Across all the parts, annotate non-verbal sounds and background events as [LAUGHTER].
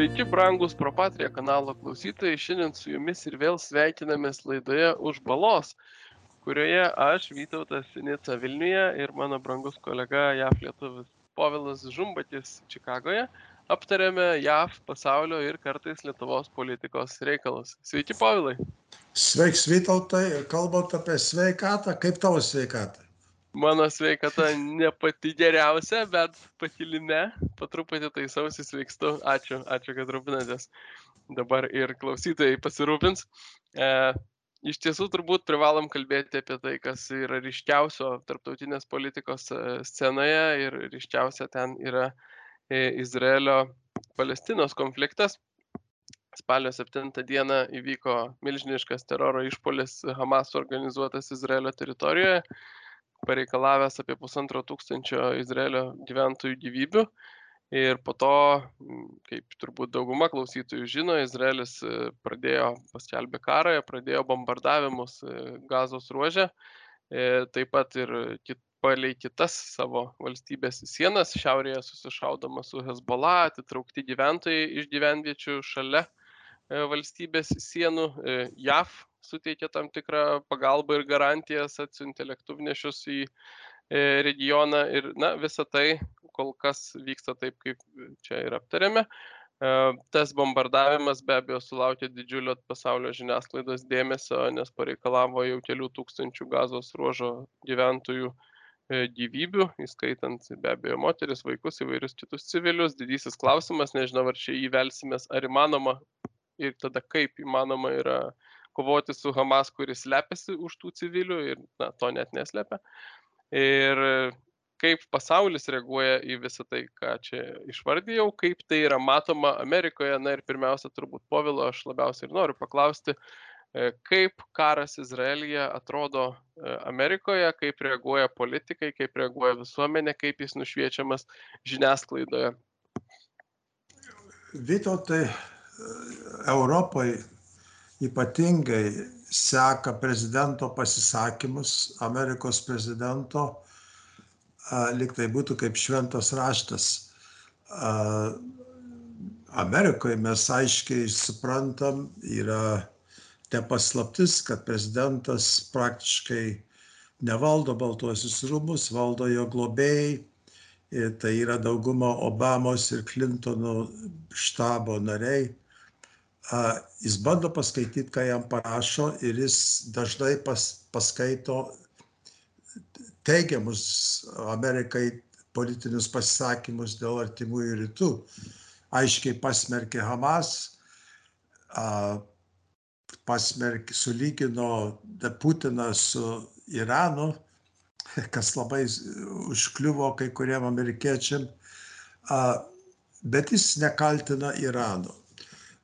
Sveiki, brangus Propatria kanalo klausytojai. Šiandien su jumis ir vėl sveikinamės laidoje už balos, kurioje aš, Vytautas Sinica Vilniuje ir mano brangus kolega JAF lietuvis Povilas Žumbatis Čikagoje aptarėme JAF pasaulio ir kartais Lietuvos politikos reikalus. Sveiki, Povilai. Sveiks, Vytautai, kalbant apie sveikatą, kaip tavo sveikata? Mano sveikata ne pati geriausia, bet pakilime, patruputį taisausi sveikstu. Ačiū, ačiū, kad rūpinatės. Dabar ir klausytojai pasirūpins. E, iš tiesų turbūt privalom kalbėti apie tai, kas yra ryškiausio tarptautinės politikos e, scenoje ir ryškiausia ten yra e, Izraelio Palestinos konfliktas. Spalio 7 dieną įvyko milžiniškas teroro išpolis Hamas organizuotas Izraelio teritorijoje pareikalavęs apie pusantro tūkstančio Izraelio gyventojų gyvybių. Ir po to, kaip turbūt dauguma klausytojų žino, Izraelis e, pradėjo paskelbė karą, pradėjo bombardavimus e, gazos ruožę, e, taip pat ir kit, palei kitas savo valstybės sienas, šiaurėje susišaudama su Hezbollah, atitraukti gyventojai iš gyvenviečių šalia valstybės sienų, JAV suteikė tam tikrą pagalbą ir garantijas, atsiuntė lėktuvnešius į e, regioną ir, na, visa tai kol kas vyksta taip, kaip čia ir aptarėme. E, tas bombardavimas be abejo sulaukė didžiulio pasaulio žiniasklaidos dėmesio, nes pareikalavo jau kelių tūkstančių gazos ruožo gyventojų e, gyvybių, įskaitant be abejo moteris, vaikus, įvairius kitus civilius. Didysis klausimas, nežinau, ar čia įvelsimės, ar įmanoma ir tada kaip įmanoma yra kovoti su Hamas, kuris slepiasi už tų civilių ir na, to net neslepia. Ir kaip pasaulis reaguoja į visą tai, ką čia išvardėjau, kaip tai yra matoma Amerikoje. Na ir pirmiausia, turbūt povilo aš labiausiai ir noriu paklausti, e, kaip karas Izraelyje atrodo e, Amerikoje, kaip reaguoja politikai, kaip reaguoja visuomenė, kaip jis nušviečiamas žiniasklaidoje. Vytautai, Europai ypatingai seka prezidento pasisakymus, Amerikos prezidento, lyg tai būtų kaip šventas raštas. Amerikoje mes aiškiai suprantam, yra nepaslaptis, kad prezidentas praktiškai nevaldo Baltuosius rūmus, valdo jo globėjai. Tai yra dauguma Obamos ir Clintono štabo nariai jis bando paskaityti, ką jam parašo ir jis dažnai pas, paskaito teigiamus Amerikai politinius pasisakymus dėl artimųjų rytų. Aiškiai pasmerkė Hamas, pasmerkė, sulygino Putiną su Iranu, [LAUGHS] kas labai užkliuvo kai kuriem amerikiečiam, bet jis nekaltina Irano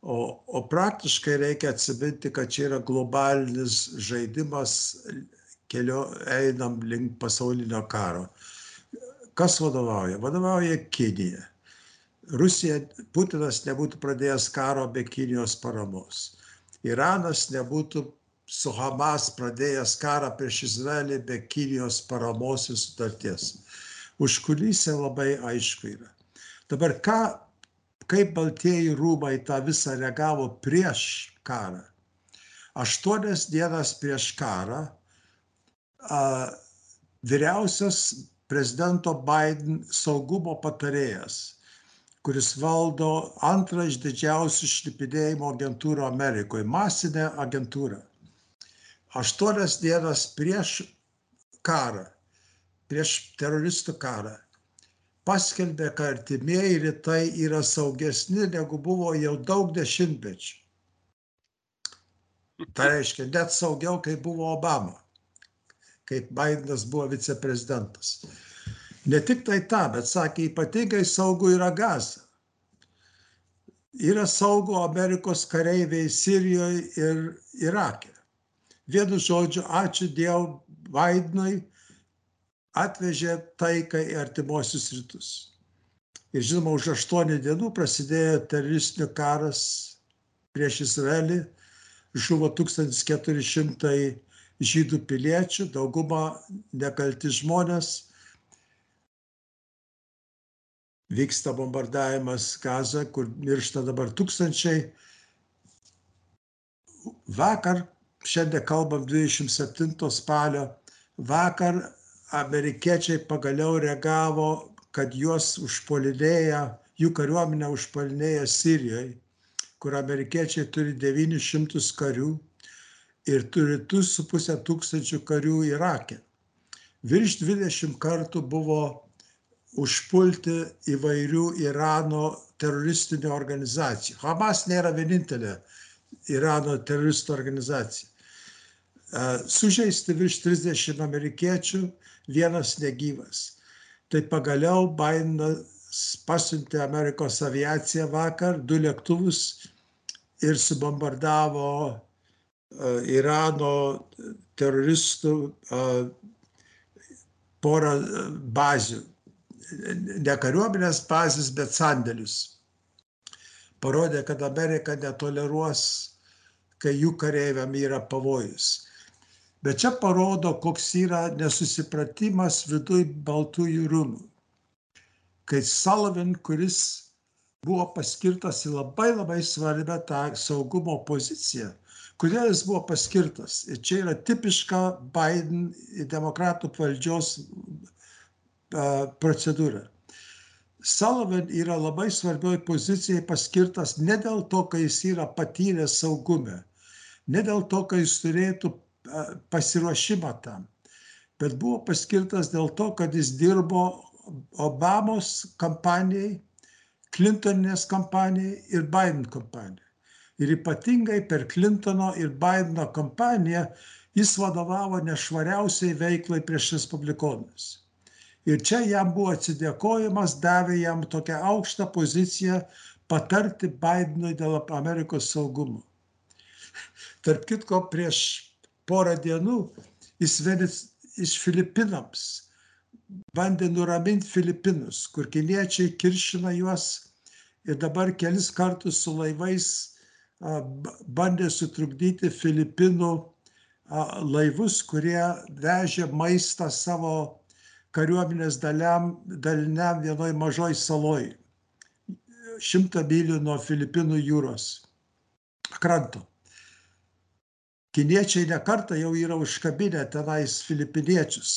o o praktiškai reikia atsiminti kad čia yra globalinis žaidimas kelio einam link pasaulinio karo. Kas vadovauja? Vadovauja kinija. Rusija putinas nebūtų pradėjęs karo be kinijos paramos. Iranas nebūtų su hamas pradėjęs karą prieš izraelį be kinijos paramos ir sutarties. Užkulisiai labai aišku yra. Dabar ką kaip baltieji rūmai tą visą reagavo prieš karą. Aštuonias dienas prieš karą a, vyriausias prezidento Biden saugumo patarėjas, kuris valdo antrą iš didžiausių šnipinėjimo agentūrų Amerikoje, masinę agentūrą. Aštuonias dienas prieš karą, prieš teroristų karą, paskelbė, kad artimieji rytai yra saugesni negu buvo jau daug dešimtmečių. Tai reiškia, net saugiau, kai buvo Obama, kaip Bidenas buvo viceprezidentas. Ne tik tai tą, bet sakė, ypatingai saugu yra Gaza. Yra saugu Amerikos kareiviai Sirijoje ir Irake. Vienu žodžiu, ačiū Dievui Bidenui, atvežė taiką į artimuosius rytus. Ir žinoma, už aštuonių dienų prasidėjo teroristinių karas prieš Izraelį, žuvo 1400 žydų piliečių, dauguma nekalti žmonės. vyksta bombardavimas Gaza, kur miršta dabar tūkstančiai. Vakar, šiandien kalbam 27 spalio, vakar amerikiečiai pagaliau reagavo, kad juos užpolinėja, jų kariuomenę užpolinėja Sirijoje, kur amerikiečiai turi 900 karių ir turi 2,5 tūkstančių karių Irake. Virš 20 kartų buvo užpulti įvairių Irano teroristinių organizacijų. Hamas nėra vienintelė Irano teroristų organizacija. Sužeisti virš 30 amerikiečių, vienas negyvas. Tai pagaliau Bidenas pasiuntė Amerikos aviaciją vakar, du lėktuvus ir subombardavo Irano teroristų porą bazių ne kariuomenės bazės, bet sandėlius. Parodė, kad Amerika netoleruos, kai jų kareiviam yra pavojus. Bet čia parodo, koks yra nesusipratimas viduj Baltųjų rūmų. Kai Sullivan, kuris buvo paskirtas į labai labai svarbią tą saugumo poziciją, kodėl jis buvo paskirtas. Ir čia yra tipiška Biden demokratų valdžios procedūra. Sullivan yra labai svarbioj pozicijai paskirtas ne dėl to, kad jis yra patyręs saugume, ne dėl to, kad jis turėtų pasiruošimą tam, bet buvo paskirtas dėl to, kad jis dirbo Obamos kampanijai, Clintonės kampanijai ir Biden kampanijai. Ir ypatingai per Clintono ir Bideno kampaniją jis vadovavo nešvariausiai veiklai prieš respublikonus. Ir čia jam buvo atsidėkojimas, davė jam tokią aukštą poziciją patarti Bidenui dėl Amerikos saugumo. Tarp kitko, prieš porą dienų vienis iš Filipinams. Bandė nuraminti Filipinus, kur kiniečiai kiršina juos. Ir dabar kelis kartus su laivais bandė sutrukdyti Filipinų laivus, kurie vežė maistą savo kariuomenės daliam, daliniam vienoj mažoj saloj, šimtą mylių nuo Filipinų jūros kranto. Kiniečiai nekarta jau yra užkabinę tenais filipiniečius.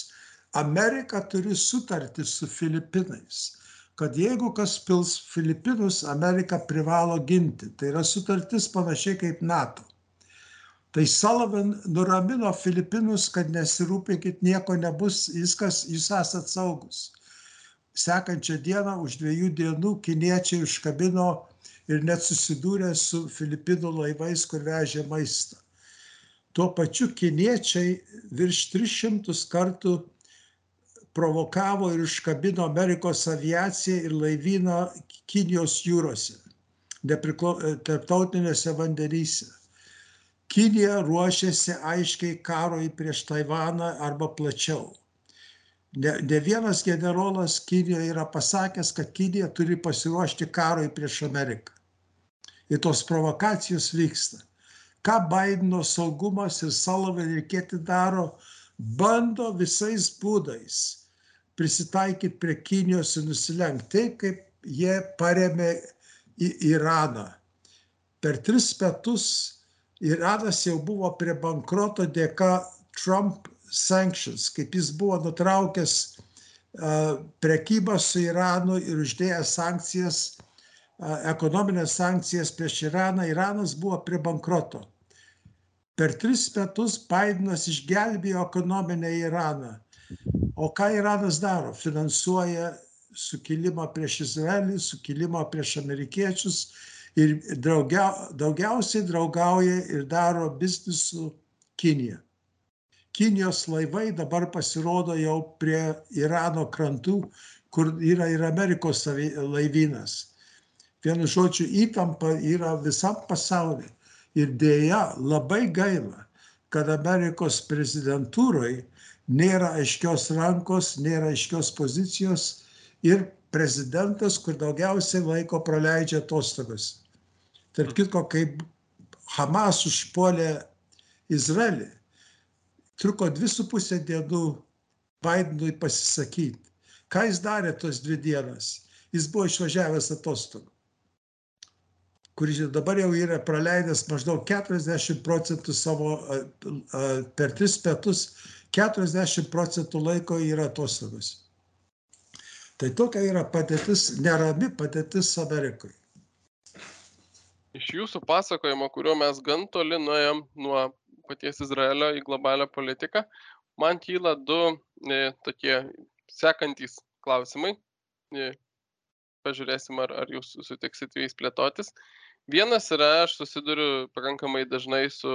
Amerika turi sutartį su Filipinais, kad jeigu kas pils Filipinus, Amerika privalo ginti. Tai yra sutartis panašiai kaip NATO. Tai Sullivan nuramino Filipinus, kad nesirūpinkit, nieko nebus, viskas, jūs esat saugus. Sekančią dieną, už dviejų dienų, kiniečiai užkabino ir net susidūrė su Filipinų laivais, kur vežė maistą. Tuo pačiu kiniečiai virš 300 kartų provokavo ir užkabino Amerikos aviaciją ir laivyną Kinijos jūrose, tarptautinėse vandenyse. Kinija ruošiasi aiškiai karui prieš Taivaną arba plačiau. Ne, ne vienas generolas Kinijoje yra pasakęs, kad Kinija turi pasiruošti karui prieš Ameriką. Ir tos provokacijos vyksta. Ką Bideno saugumas ir kiti daro, bando visais būdais prisitaikyti prie Kinijos ir nusilenkti taip, kaip jie paremė į Iraną. Per tris metus Iranas jau buvo prie bankroto dėka Trump sanctions, kaip jis buvo nutraukęs prekybą su Iranu ir uždėjęs sankcijas, ekonominės sankcijas prieš Iraną, Iranas buvo prie bankroto. Per tris metus Bidenas išgelbėjo ekonominę Iraną. O ką Iranas daro? Finansuoja sukilimą prieš Izraelį, sukilimą prieš amerikiečius, ir draugia, daugiausiai draugauja ir daro biznį su Kinija. Kinijos laivai dabar pasirodo jau prie Irano krantų, kur yra ir Amerikos laivynas. Vienu žodžiu, įtampa yra visam pasaulyje. Ir dėja, labai gaila, kad Amerikos prezidentūroje nėra aiškios rankos, nėra aiškios pozicijos ir prezidentas, kur daugiausiai laiko praleidžia atostogas. Tarp kitko, kaip Hamas užpuolė Izraelį, truko dvi su pusė dienų Bidenui pasisakyti. Ką jis darė tos dvi dienas? Jis buvo išvažiavęs atostogų, kuris dabar jau yra praleidęs maždaug 40 procentų savo, per tris metus 40 procentų laiko yra atostogos. Tai tokia yra padėtis, nerami padėtis Amerikoje. Iš jūsų pasakojimo, kuriuo mes gan toli nuėjom nuo paties Izraelio į globalią politiką, man kyla du e, tokie sekantys klausimai. E, pažiūrėsim, ar, ar jūs sutiksit jais plėtotis. Vienas yra, aš susiduriu pakankamai dažnai su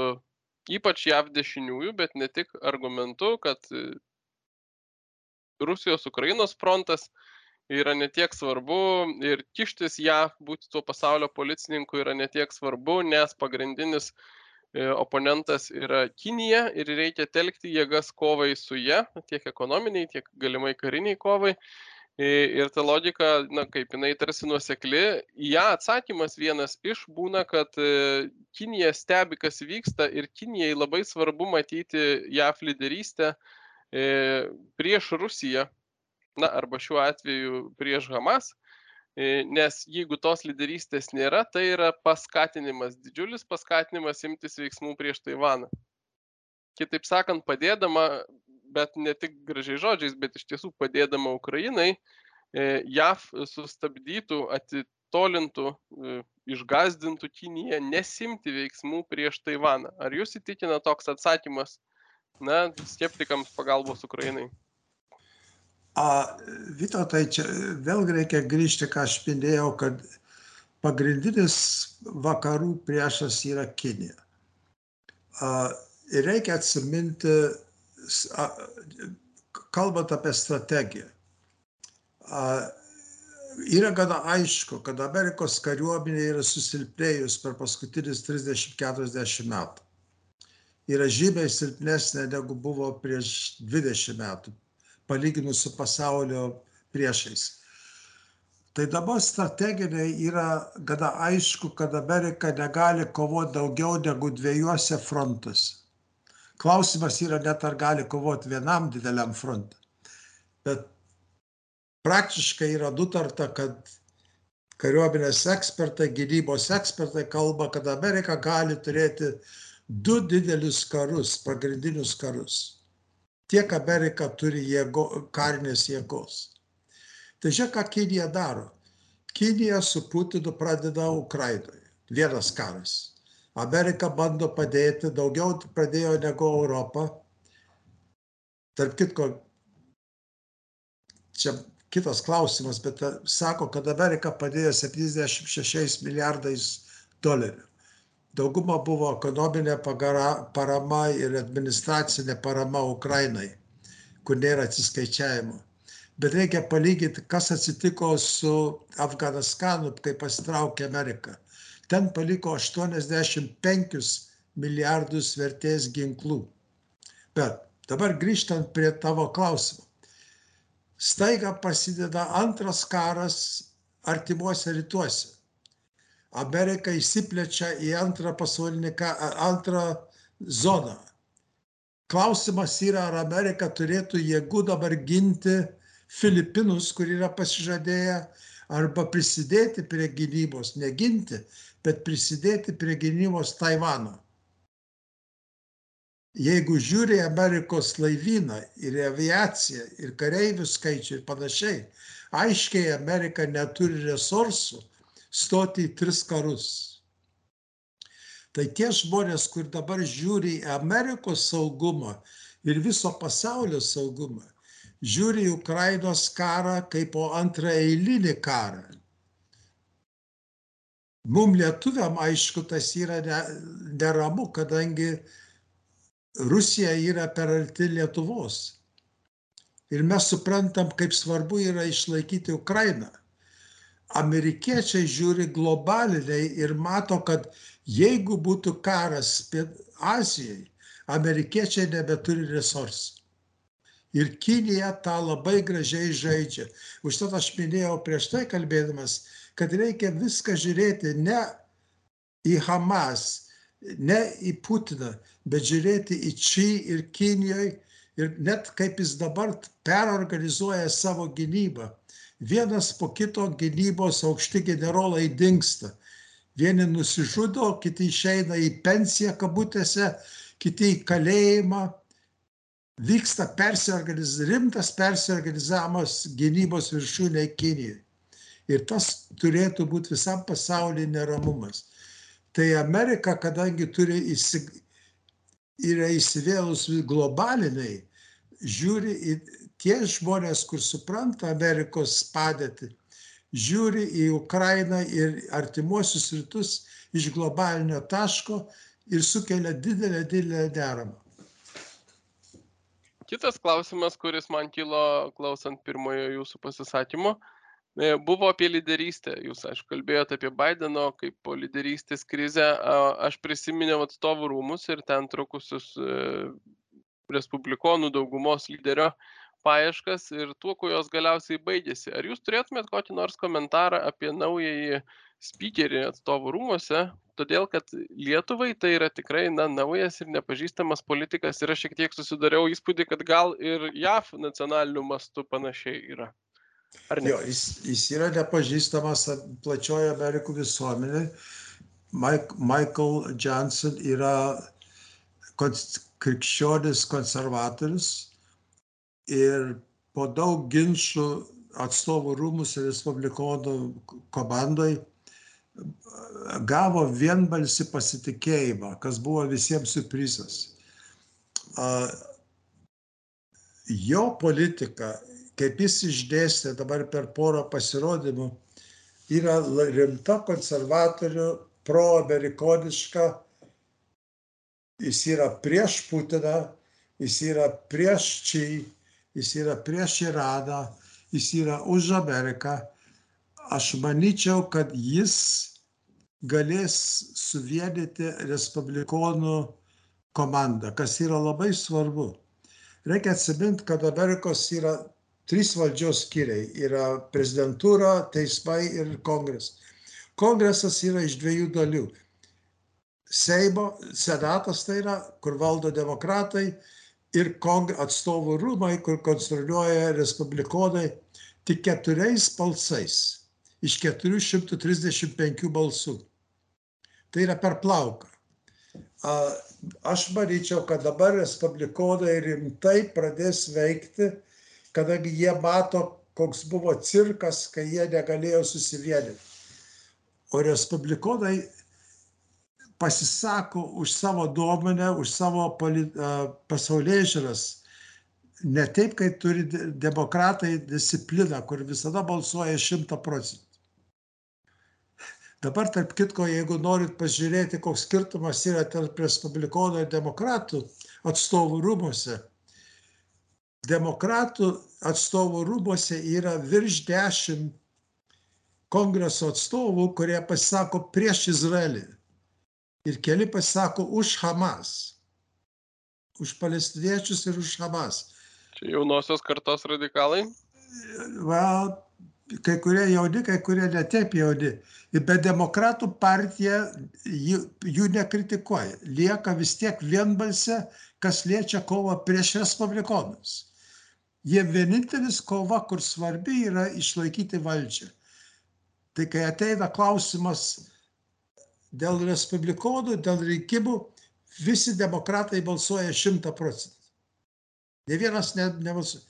ypač JAV dešiniųjų, bet ne tik argumentu, kad e, Rusijos Ukrainos frontas yra ne tiek svarbu ir kištis JAV, būti tuo pasaulio policininku yra ne tiek svarbu, nes pagrindinis e, oponentas yra Kinija ir reikia telkti jėgas kovai su ją, tiek ekonominiai, tiek galimai kariniai kovai. Ir ta logika, na, kaip jinai tarsi nuosekli, į ją atsakymas vienas iš būna, kad e, Kinija stebi, kas vyksta ir Kinijai labai svarbu matyti JAF lyderystę e, prieš Rusiją, na, arba šiuo atveju prieš Hamas, e, nes jeigu tos lyderystės nėra, tai yra paskatinimas, didžiulis paskatinimas imtis veiksmų prieš Taivaną. Kitaip sakant, padėdama bet ne tik gražiai žodžiais, bet iš tiesų padėdama Ukrainai, e, JAV sustabdytų, atitolintų, e, išgazdintų Kiniją nesimti veiksmų prieš Taivaną. Ar jūs įtikina toks atsakymas, na, skeptikams pagalbos Ukrainai? A, Vito, tai čia vėlgi reikia grįžti, ką aš minėjau, kad pagrindinis vakarų priešas yra Kinija. A, ir reikia atsiminti kalbant apie strategiją, yra gana aišku, kad Amerikos kariuomenė yra susilpnėjus per paskutinius 30-40 metų. Yra žymiai silpnesnė negu buvo prieš 20 metų, palyginus su pasaulio priešais. Tai dabar strateginiai yra gana aišku, kad Amerika negali kovoti daugiau negu dviejose frontuose Klausimas yra net ar gali kovoti vienam dideliam fronte. Bet praktiškai yra nutarta, kad kariuomenės ekspertai, gynybos ekspertai kalba, kad Amerika gali turėti du didelius karus, pagrindinius karus. Tiek Amerika turi jėgo, karinės jėgos. Tai žiūrėk, ką Kinija daro. Kinija su Putinu pradeda Ukrainoje. Vienas karas. Amerika bando padėti, daugiau pradėjo negu Europa. Tarp kitko, čia kitas klausimas, bet sako, kad Amerika padėjo 76 milijardais dolerių. Dauguma buvo ekonominė parama ir administracinė parama Ukrainai, kur nėra atsiskaičiavimo. Bet reikia palyginti, kas atsitiko su Afganistanu, kai pasitraukė Amerika ten paliko 85 milijardus vertės ginklų. Bet dabar grįžtant prie tavo klausimo. Staiga prasideda antras karas artimuose rytuose. Amerika įsiplečia į antrą pasaulinį, antrą zoną. Klausimas yra, ar Amerika turėtų jėgų dabar ginti Filipinus, kur yra pasižadėję, arba prisidėti prie gynybos, neginti, bet prisidėti prie gynybos Taivano. Jeigu žiūri Amerikos laivyną ir aviaciją ir kareivių skaičių ir panašiai, aiškiai Amerika neturi resursų stoti į tris karus. Tai tie žmonės, kur dabar žiūri į Amerikos saugumą ir viso pasaulio saugumą, žiūri į Ukrainos karą kaip po antrą eilinį karą mum lietuviam aišku tas yra ne, neramu, kadangi Rusija yra per arti Lietuvos. Ir mes suprantam, kaip svarbu yra išlaikyti Ukrainą. Amerikiečiai žiūri globaliai ir mato, kad jeigu būtų karas Azijai, amerikiečiai nebeturi resursų. Ir Kinija tą labai gražiai žaidžia. Užtat aš minėjau prieš tai kalbėdamas, kad reikia viską žiūrėti ne į Hamas, ne į Putiną, bet žiūrėti į Či ir Kinijoje Ir net kaip jis dabar perorganizuoja savo gynybą. Vienas po kito gynybos aukšti generolai dinksta. Vieni nusižudo, kiti išeina į pensiją kabutėse, kiti į kalėjimą. Vyksta persiorganiz, rimtas persiorganizavimas gynybos viršūnė Kinijoje. Ir tas turėtų būti visam pasaulyje neramumas. Tai Amerika, kadangi turi įsig... yra įsivėlus globaliniai, žiūri į tie žmonės, kur supranta Amerikos padėtį, žiūri į Ukrainą ir artimuosius rytus iš globalinio taško ir sukelia didelę, didelę deramą. Kitas klausimas, kuris man kilo klausant pirmojo jūsų pasisakymo, e, buvo apie lyderystę. Jūs, aišku, kalbėjote apie Bideno kaip po lyderystės krizę. Aš prisiminiau atstovų rūmus ir ten trukusius e, respublikonų daugumos lyderio paieškas ir tuo, kuo jos galiausiai baigėsi. Ar jūs turėtumėt kokį nors komentarą apie naująjį speakerį atstovų rūmose, todėl kad Lietuvai tai yra tikrai na, naujas ir nepažįstamas politikas ir aš šiek tiek susidariau įspūdį, kad gal ir JAF nacionaliniu mastu panašiai yra. Ar ne? Jo, jis, jis yra nepažįstamas plačioje Amerikų visuomenė. Mike, Michael Johnson yra krikščionis konservatorius, ir po daug ginčių atstovų rūmus ir respublikonų komandai gavo vienbalsį pasitikėjimą, kas buvo visiems surprizas. Jo politika, kaip jis išdėstė dabar per porą pasirodymų, yra rimta konservatorių, proamerikoniška, jis yra prieš Putiną, jis yra prieš Čį, jis yra prieš Iraną, jis yra už Ameriką. Aš manyčiau, kad jis galės suvienyti respublikonų komandą, kas yra labai svarbu. Reikia atsiminti, kad Amerikos yra trys valdžios skyriai - yra prezidentūra, teismai ir kongresas. Kongresas yra iš dviejų dalių. Seimo, senatas tai yra, kur valdo demokratai, ir atstovų rūmai, kur kontroliuoja respublikonai, tik keturiais balsais iš 435 balsų. Tai yra per plauką. Aš manyčiau, kad dabar respublikonai rimtai pradės veikti, kadangi jie mato, koks buvo cirkas, kai jie negalėjo susivienyti. O respublikonai pasisako už savo nuomonę, už savo pasaulyje žiūras. Ne taip, kaip turi demokratai discipliną, kur visada balsuoja šimta procentų. Dabar, tarp kitko, jeigu norit pažiūrėti, koks skirtumas yra tarp respublikonų ir demokratų atstovų rūmose, demokratų atstovų rūmose yra virš dešimt kongreso atstovų, kurie pasisako prieš Izraelį ir keli pasisako už Hamas, už palestiniečius ir už Hamas. Čia jaunosios kartos radikalai? Va, kai kurie jauni, kai kurie netaip jauni. Bet demokratų partija jų, jų nekritikuoja. Lieka vis tiek vienbalsė, kas liečia kovą prieš respublikonus. Jie vienintelis kova, kur svarbi yra išlaikyti valdžią. Tai kai ateina klausimas, dėl respublikonų, dėl rinkimų visi demokratai balsuoja šimta procentų. Ne vienas ne, nebalsuoja.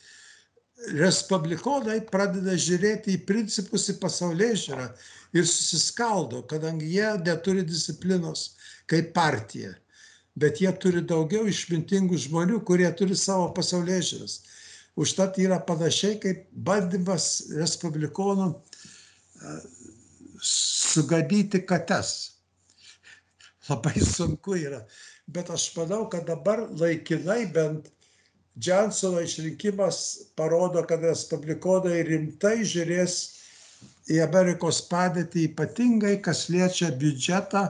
Respublikonai pradeda žiūrėti į principus, į pasaulyje žiūrą ir susiskaldo, kadangi jie neturi disciplinos kaip partija. Bet jie turi daugiau išmintingų žmonių, kurie turi savo pasaulyje žiūras. Užtat yra panašiai kaip bandymas respublikonų sugadyti kates labai sunku yra. Bet aš manau, kad dabar laikinai bent Johnsono išrinkimas parodo, kad respublikonai rimtai žiūrės į Amerikos padėtį, ypatingai kas liečia biudžetą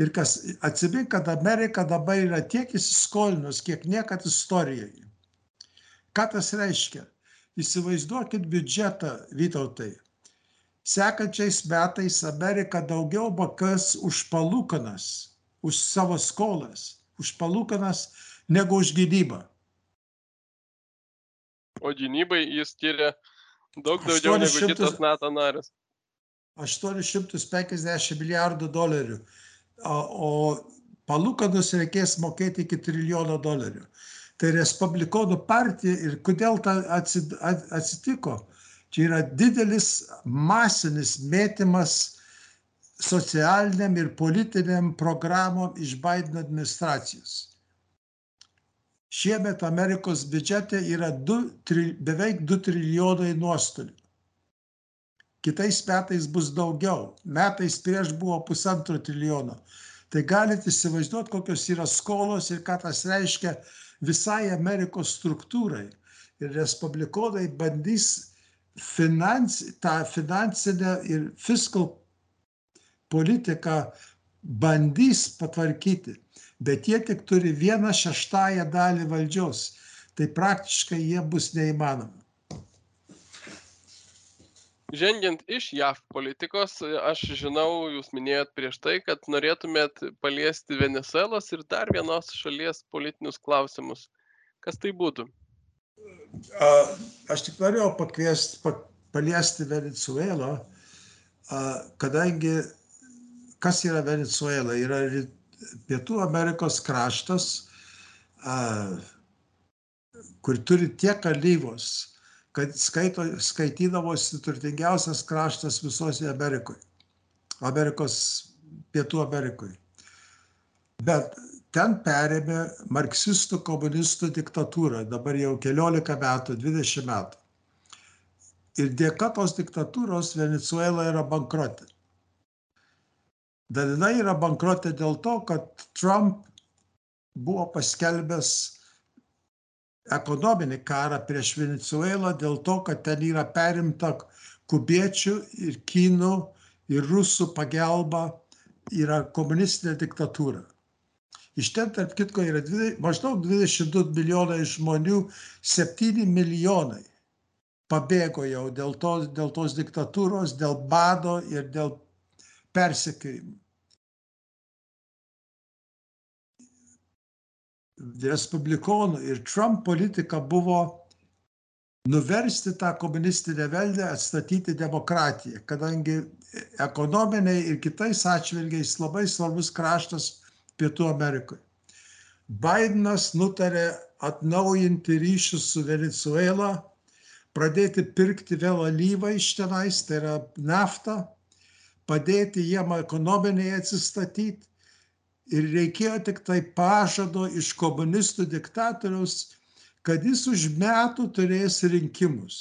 ir kas atsimink, kad Amerika dabar yra tiek įsiskolinus, kiek niekad istorijoje. Ką tas reiškia? Įsivaizduokit biudžetą, Vytautai sekančiais metais Amerika daugiau mokės už palūkanas, už savo skolas, už palūkanas negu už gynybą. o gynybai jis skiria daug daugiau 800... negu kitas NATO narės. 850 milijardų dolerių, o palūkanus reikės mokėti iki trilijono dolerių. Tai Respublikonų partija ir kodėl tai atsitiko? Čia yra didelis masinis mėtymas socialiniam ir politiniam programom iš Biden administracijos. Šiemet Amerikos biudžete yra du, tri, beveik 2 trilijonai nuostolių kitais metais bus daugiau. Metais prieš buvo pusantro trilijono. Tai galite įsivaizduoti, kokios yra skolos ir ką tas reiškia visai Amerikos struktūrai. Ir respublikonai bandys finans, tą finansinę ir fiskal politiką bandys patvarkyti. Bet jie tik turi vieną šeštąją dalį valdžios. Tai praktiškai jie bus neįmanomi žengiant iš jav politikos aš žinau jūs minėjot prieš tai kad norėtumėt paliesti venesuelos ir dar vienos šalies politinius klausimus. Kas tai būtų? Aš tik norėjau pakviest pa, paliesti venesuelą kadangi kas yra venesuela yra pietų amerikos kraštas kur turi tiek alyvos kad skaito, skaitydavosi turtingiausias kraštas visoje Amerikoje. Amerikos, Pietų Amerikoje. Bet ten perėmė marksistų komunistų diktatūrą, dabar jau keliolika metų, 20 metų. Ir dėka tos diktatūros Venezuela yra bankrotė. Dalinai yra bankrotė dėl to, kad Trump buvo paskelbęs ekonominį karą prieš Venezuelą dėl to, kad ten yra perimta kubiečių ir kinų ir rusų pagalba yra komunistinė diktatūra. Iš ten, tarp kitko, yra dvi, maždaug 22 milijonai žmonių, 7 milijonai pabėgo jau dėl tos, dėl tos diktatūros, dėl bado ir dėl persekiojimų. Respublikonų ir Trump politika buvo nuversti tą komunistinę valdžią, atstatyti demokratiją, kadangi ekonominiai ir kitais atžvilgiais labai svarbus kraštas Pietų Amerikoje. Bidenas nutarė atnaujinti ryšius su Venezuela, pradėti pirkti vėl alyvą iš tenais, tai yra naftą, padėti jiem ekonominiai atsistatyti ir reikėjo tik tai pažado iš komunistų diktatoriaus, kad jis už metų turės rinkimus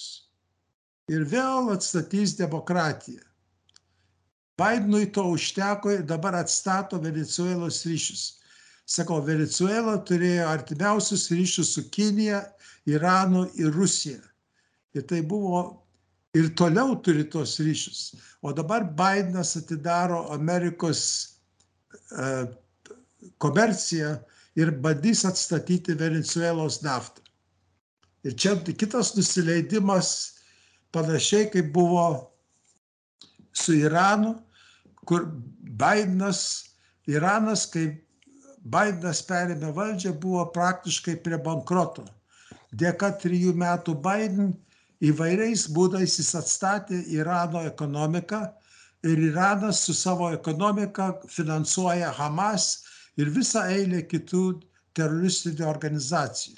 ir vėl atstatys demokratiją. Bidenui to užteko ir dabar atstato Venezuelos ryšius. Sakau, Venezuela turėjo artimiausius ryšius su Kinija, Iranu ir Rusija. Ir tai buvo ir toliau turi tos ryšius. O dabar Bidenas atidaro Amerikos uh, komerciją ir bandys atstatyti Venezuelos naftą. Ir čia kitas nusileidimas panašiai kaip buvo su Iranu, kur Bidenas, Iranas, kai Bidenas perėmė valdžią, buvo praktiškai prie bankroto. Dėka trijų metų Biden įvairiais būdais jis atstatė Irano ekonomiką ir Iranas su savo ekonomika finansuoja Hamas ir visą eilę kitų teroristinių organizacijų.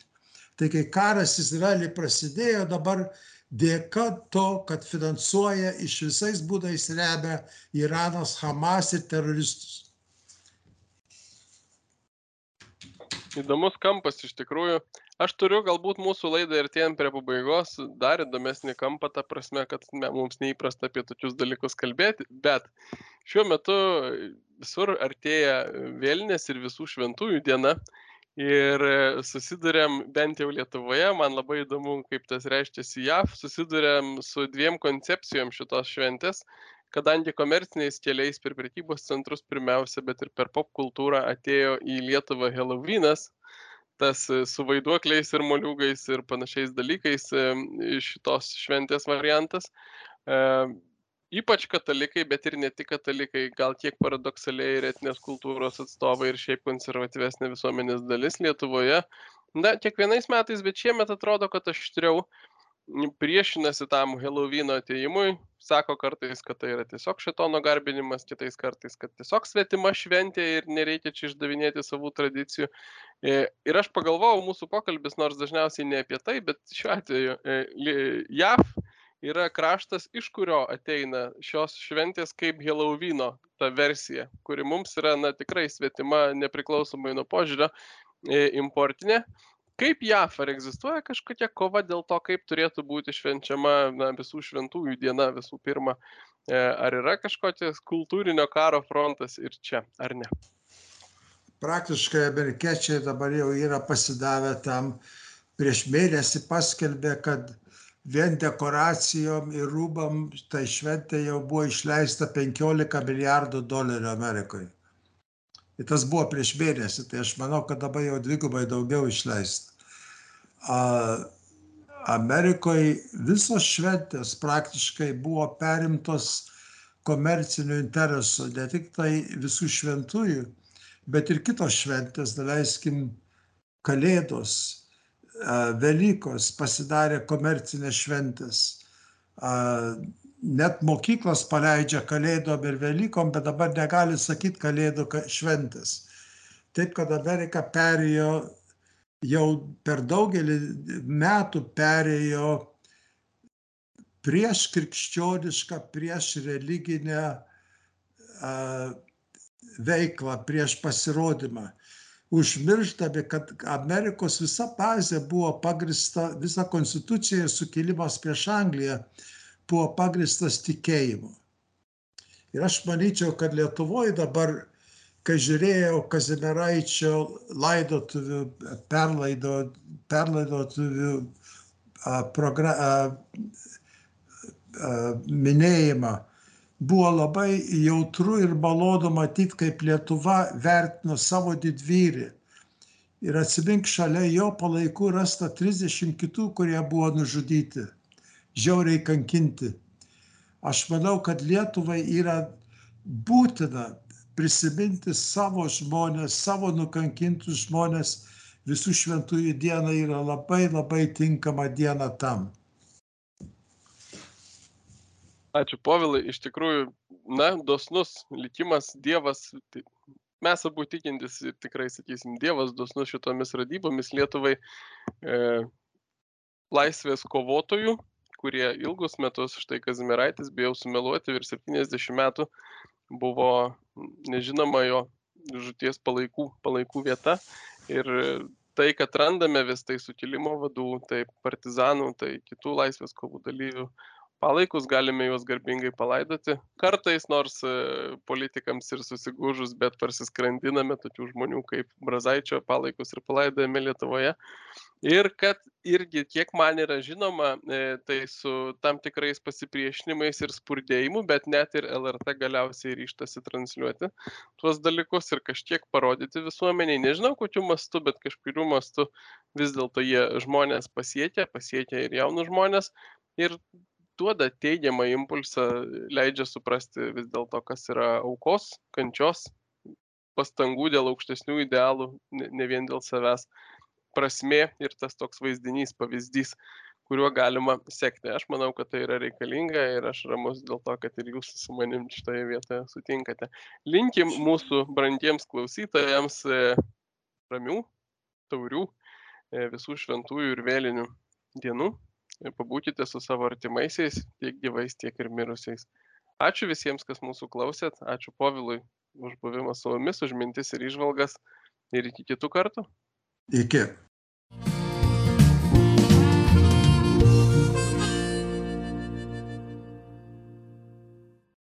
Tai kai karas Izraelį prasidėjo, dabar dėka to, kad finansuoja iš visais būdais remia Iranas, Hamas ir teroristus. Įdomus kampas iš tikrųjų. Aš turiu galbūt mūsų laidą ir tien prie pabaigos dar įdomesnį kampą, ta prasme, kad ne, mums neįprasta apie tokius dalykus kalbėti, bet šiuo metu visur artėja vėlinės ir visų šventųjų diena. Ir susidurėm, bent jau Lietuvoje, man labai įdomu, kaip tas reiškiasi JAV, susidurėm su dviem koncepcijom šitos šventės, kadangi komerciniais keliais per prekybos centrus pirmiausia, bet ir per pop kultūrą atėjo į Lietuvą Helovynas, tas su vaiduokliais ir moliūgais ir panašiais dalykais šitos šventės variantas ypač katalikai, bet ir ne tik katalikai, gal kiek paradoksaliai ir etinės kultūros atstovai ir šiaip konservatyvesnė visuomenės dalis Lietuvoje. Na, kiekvienais metais, bet šiemet atrodo, kad aštriau priešinasi tam Helovino ateimui, sako kartais, kad tai yra tiesiog šitono garbinimas, kitais kartais, kad tiesiog svetima šventė ir nereikia čia išdavinėti savų tradicijų. E, ir aš pagalvojau, mūsų pokalbis, nors dažniausiai ne apie tai, bet šiuo atveju e, JAV yra kraštas, iš kurio ateina šios šventės kaip Helovino ta versija, kuri mums yra na, tikrai svetima, nepriklausomai nuo požiūrio, e, importinė kaip jav ar egzistuoja kažkokia kova dėl to kaip turėtų būti švenčiama na visų šventųjų diena visų pirma e, ar yra kažkokios kultūrinio karo frontas ir čia ar ne praktiškai amerikiečiai dabar jau yra pasidavę tam prieš mėnesį paskelbė kad vien dekoracijom ir rūbam tai šventė jau buvo išleista 15 milijardų dolerių Amerikoje. Ir tas buvo prieš mėnesį, tai aš manau, kad dabar jau dvigubai daugiau išleista. Amerikoje visos šventės praktiškai buvo perimtos komercinių interesų, ne tik tai visų šventųjų, bet ir kitos šventės, daleiskim, Kalėdos, Velykos pasidarė komercinės šventės. Net mokyklos paleidžia Kalėdom ir Velykom, bet dabar negali sakyti Kalėdų šventės. Taip, kad Amerika perėjo jau per daugelį metų perėjo prieš krikščionišką, prieš religinę veiklą, prieš pasirodymą. Užmirštami, kad Amerikos visa bazė buvo pagrista, visa konstitucija ir sukilimas prieš Angliją buvo pagristas tikėjimu. Ir aš manyčiau, kad Lietuvoje dabar kai žiūrėjau Kazimieraičio laidotuvių, perlaido, perlaidotuvių progra, minėjimą, buvo labai jautru ir malonu matyti, kaip Lietuva vertino savo didvyrį. Ir atsimink, šalia jo palaikų rasta 30 kitų, kurie buvo nužudyti, žiauriai kankinti. Aš manau, kad Lietuvai yra būtina prisiminti savo žmonės, savo nukankintus žmonės, visų šventųjų diena yra labai labai tinkama diena tam. Ačiū, Povilai, iš tikrųjų, na, dosnus likimas, Dievas, tai mes abu tikintis ir tikrai, sakysim, Dievas dosnus šitomis radybomis Lietuvai e, laisvės kovotojų, kurie ilgus metus, štai Kazimiraitis, bijau sumeluoti, virš 70 metų buvo nežinoma jo žūties palaikų, palaikų vieta. Ir tai, kad randame vis tai sukilimo vadų, tai partizanų, tai kitų laisvės kovų dalyvių palaikus, galime juos garbingai palaidoti. Kartais, nors e, politikams ir susigūžus, bet parsiskrandiname tokių žmonių kaip Brazaičio palaikus ir palaidojame Lietuvoje. Ir kad irgi kiek man yra žinoma e, tai su tam tikrais pasipriešinimais ir spurdėjimu bet net ir lrt galiausiai ryžtasi transliuoti tuos dalykus ir kažkiek parodyti visuomenei. Nežinau kokiu mastu bet kažkuriuo mastu vis dėlto jie žmones pasiekia pasiekia ir jaunus žmones ir duoda teigiamą impulsą leidžia suprasti vis dėlto kas yra aukos kančios pastangų dėl aukštesnių idealų ne, vien dėl savęs prasmė ir tas toks vaizdinys, pavyzdys, kuriuo galima sekti. Aš manau, kad tai yra reikalinga ir aš ramus dėl to, kad ir jūs su manim šitoje vietoje sutinkate. Linkim mūsų brandiems klausytojams e, ramių, taurių, e, visų šventųjų ir vėlinių dienų. E, pabūkite su savo artimaisiais, tiek gyvais, tiek ir mirusiais. Ačiū visiems, kas mūsų klausėt. Ačiū Povilui už buvimą su mumis, už mintis ir išvalgas. Ir iki kitų kartų. Iki.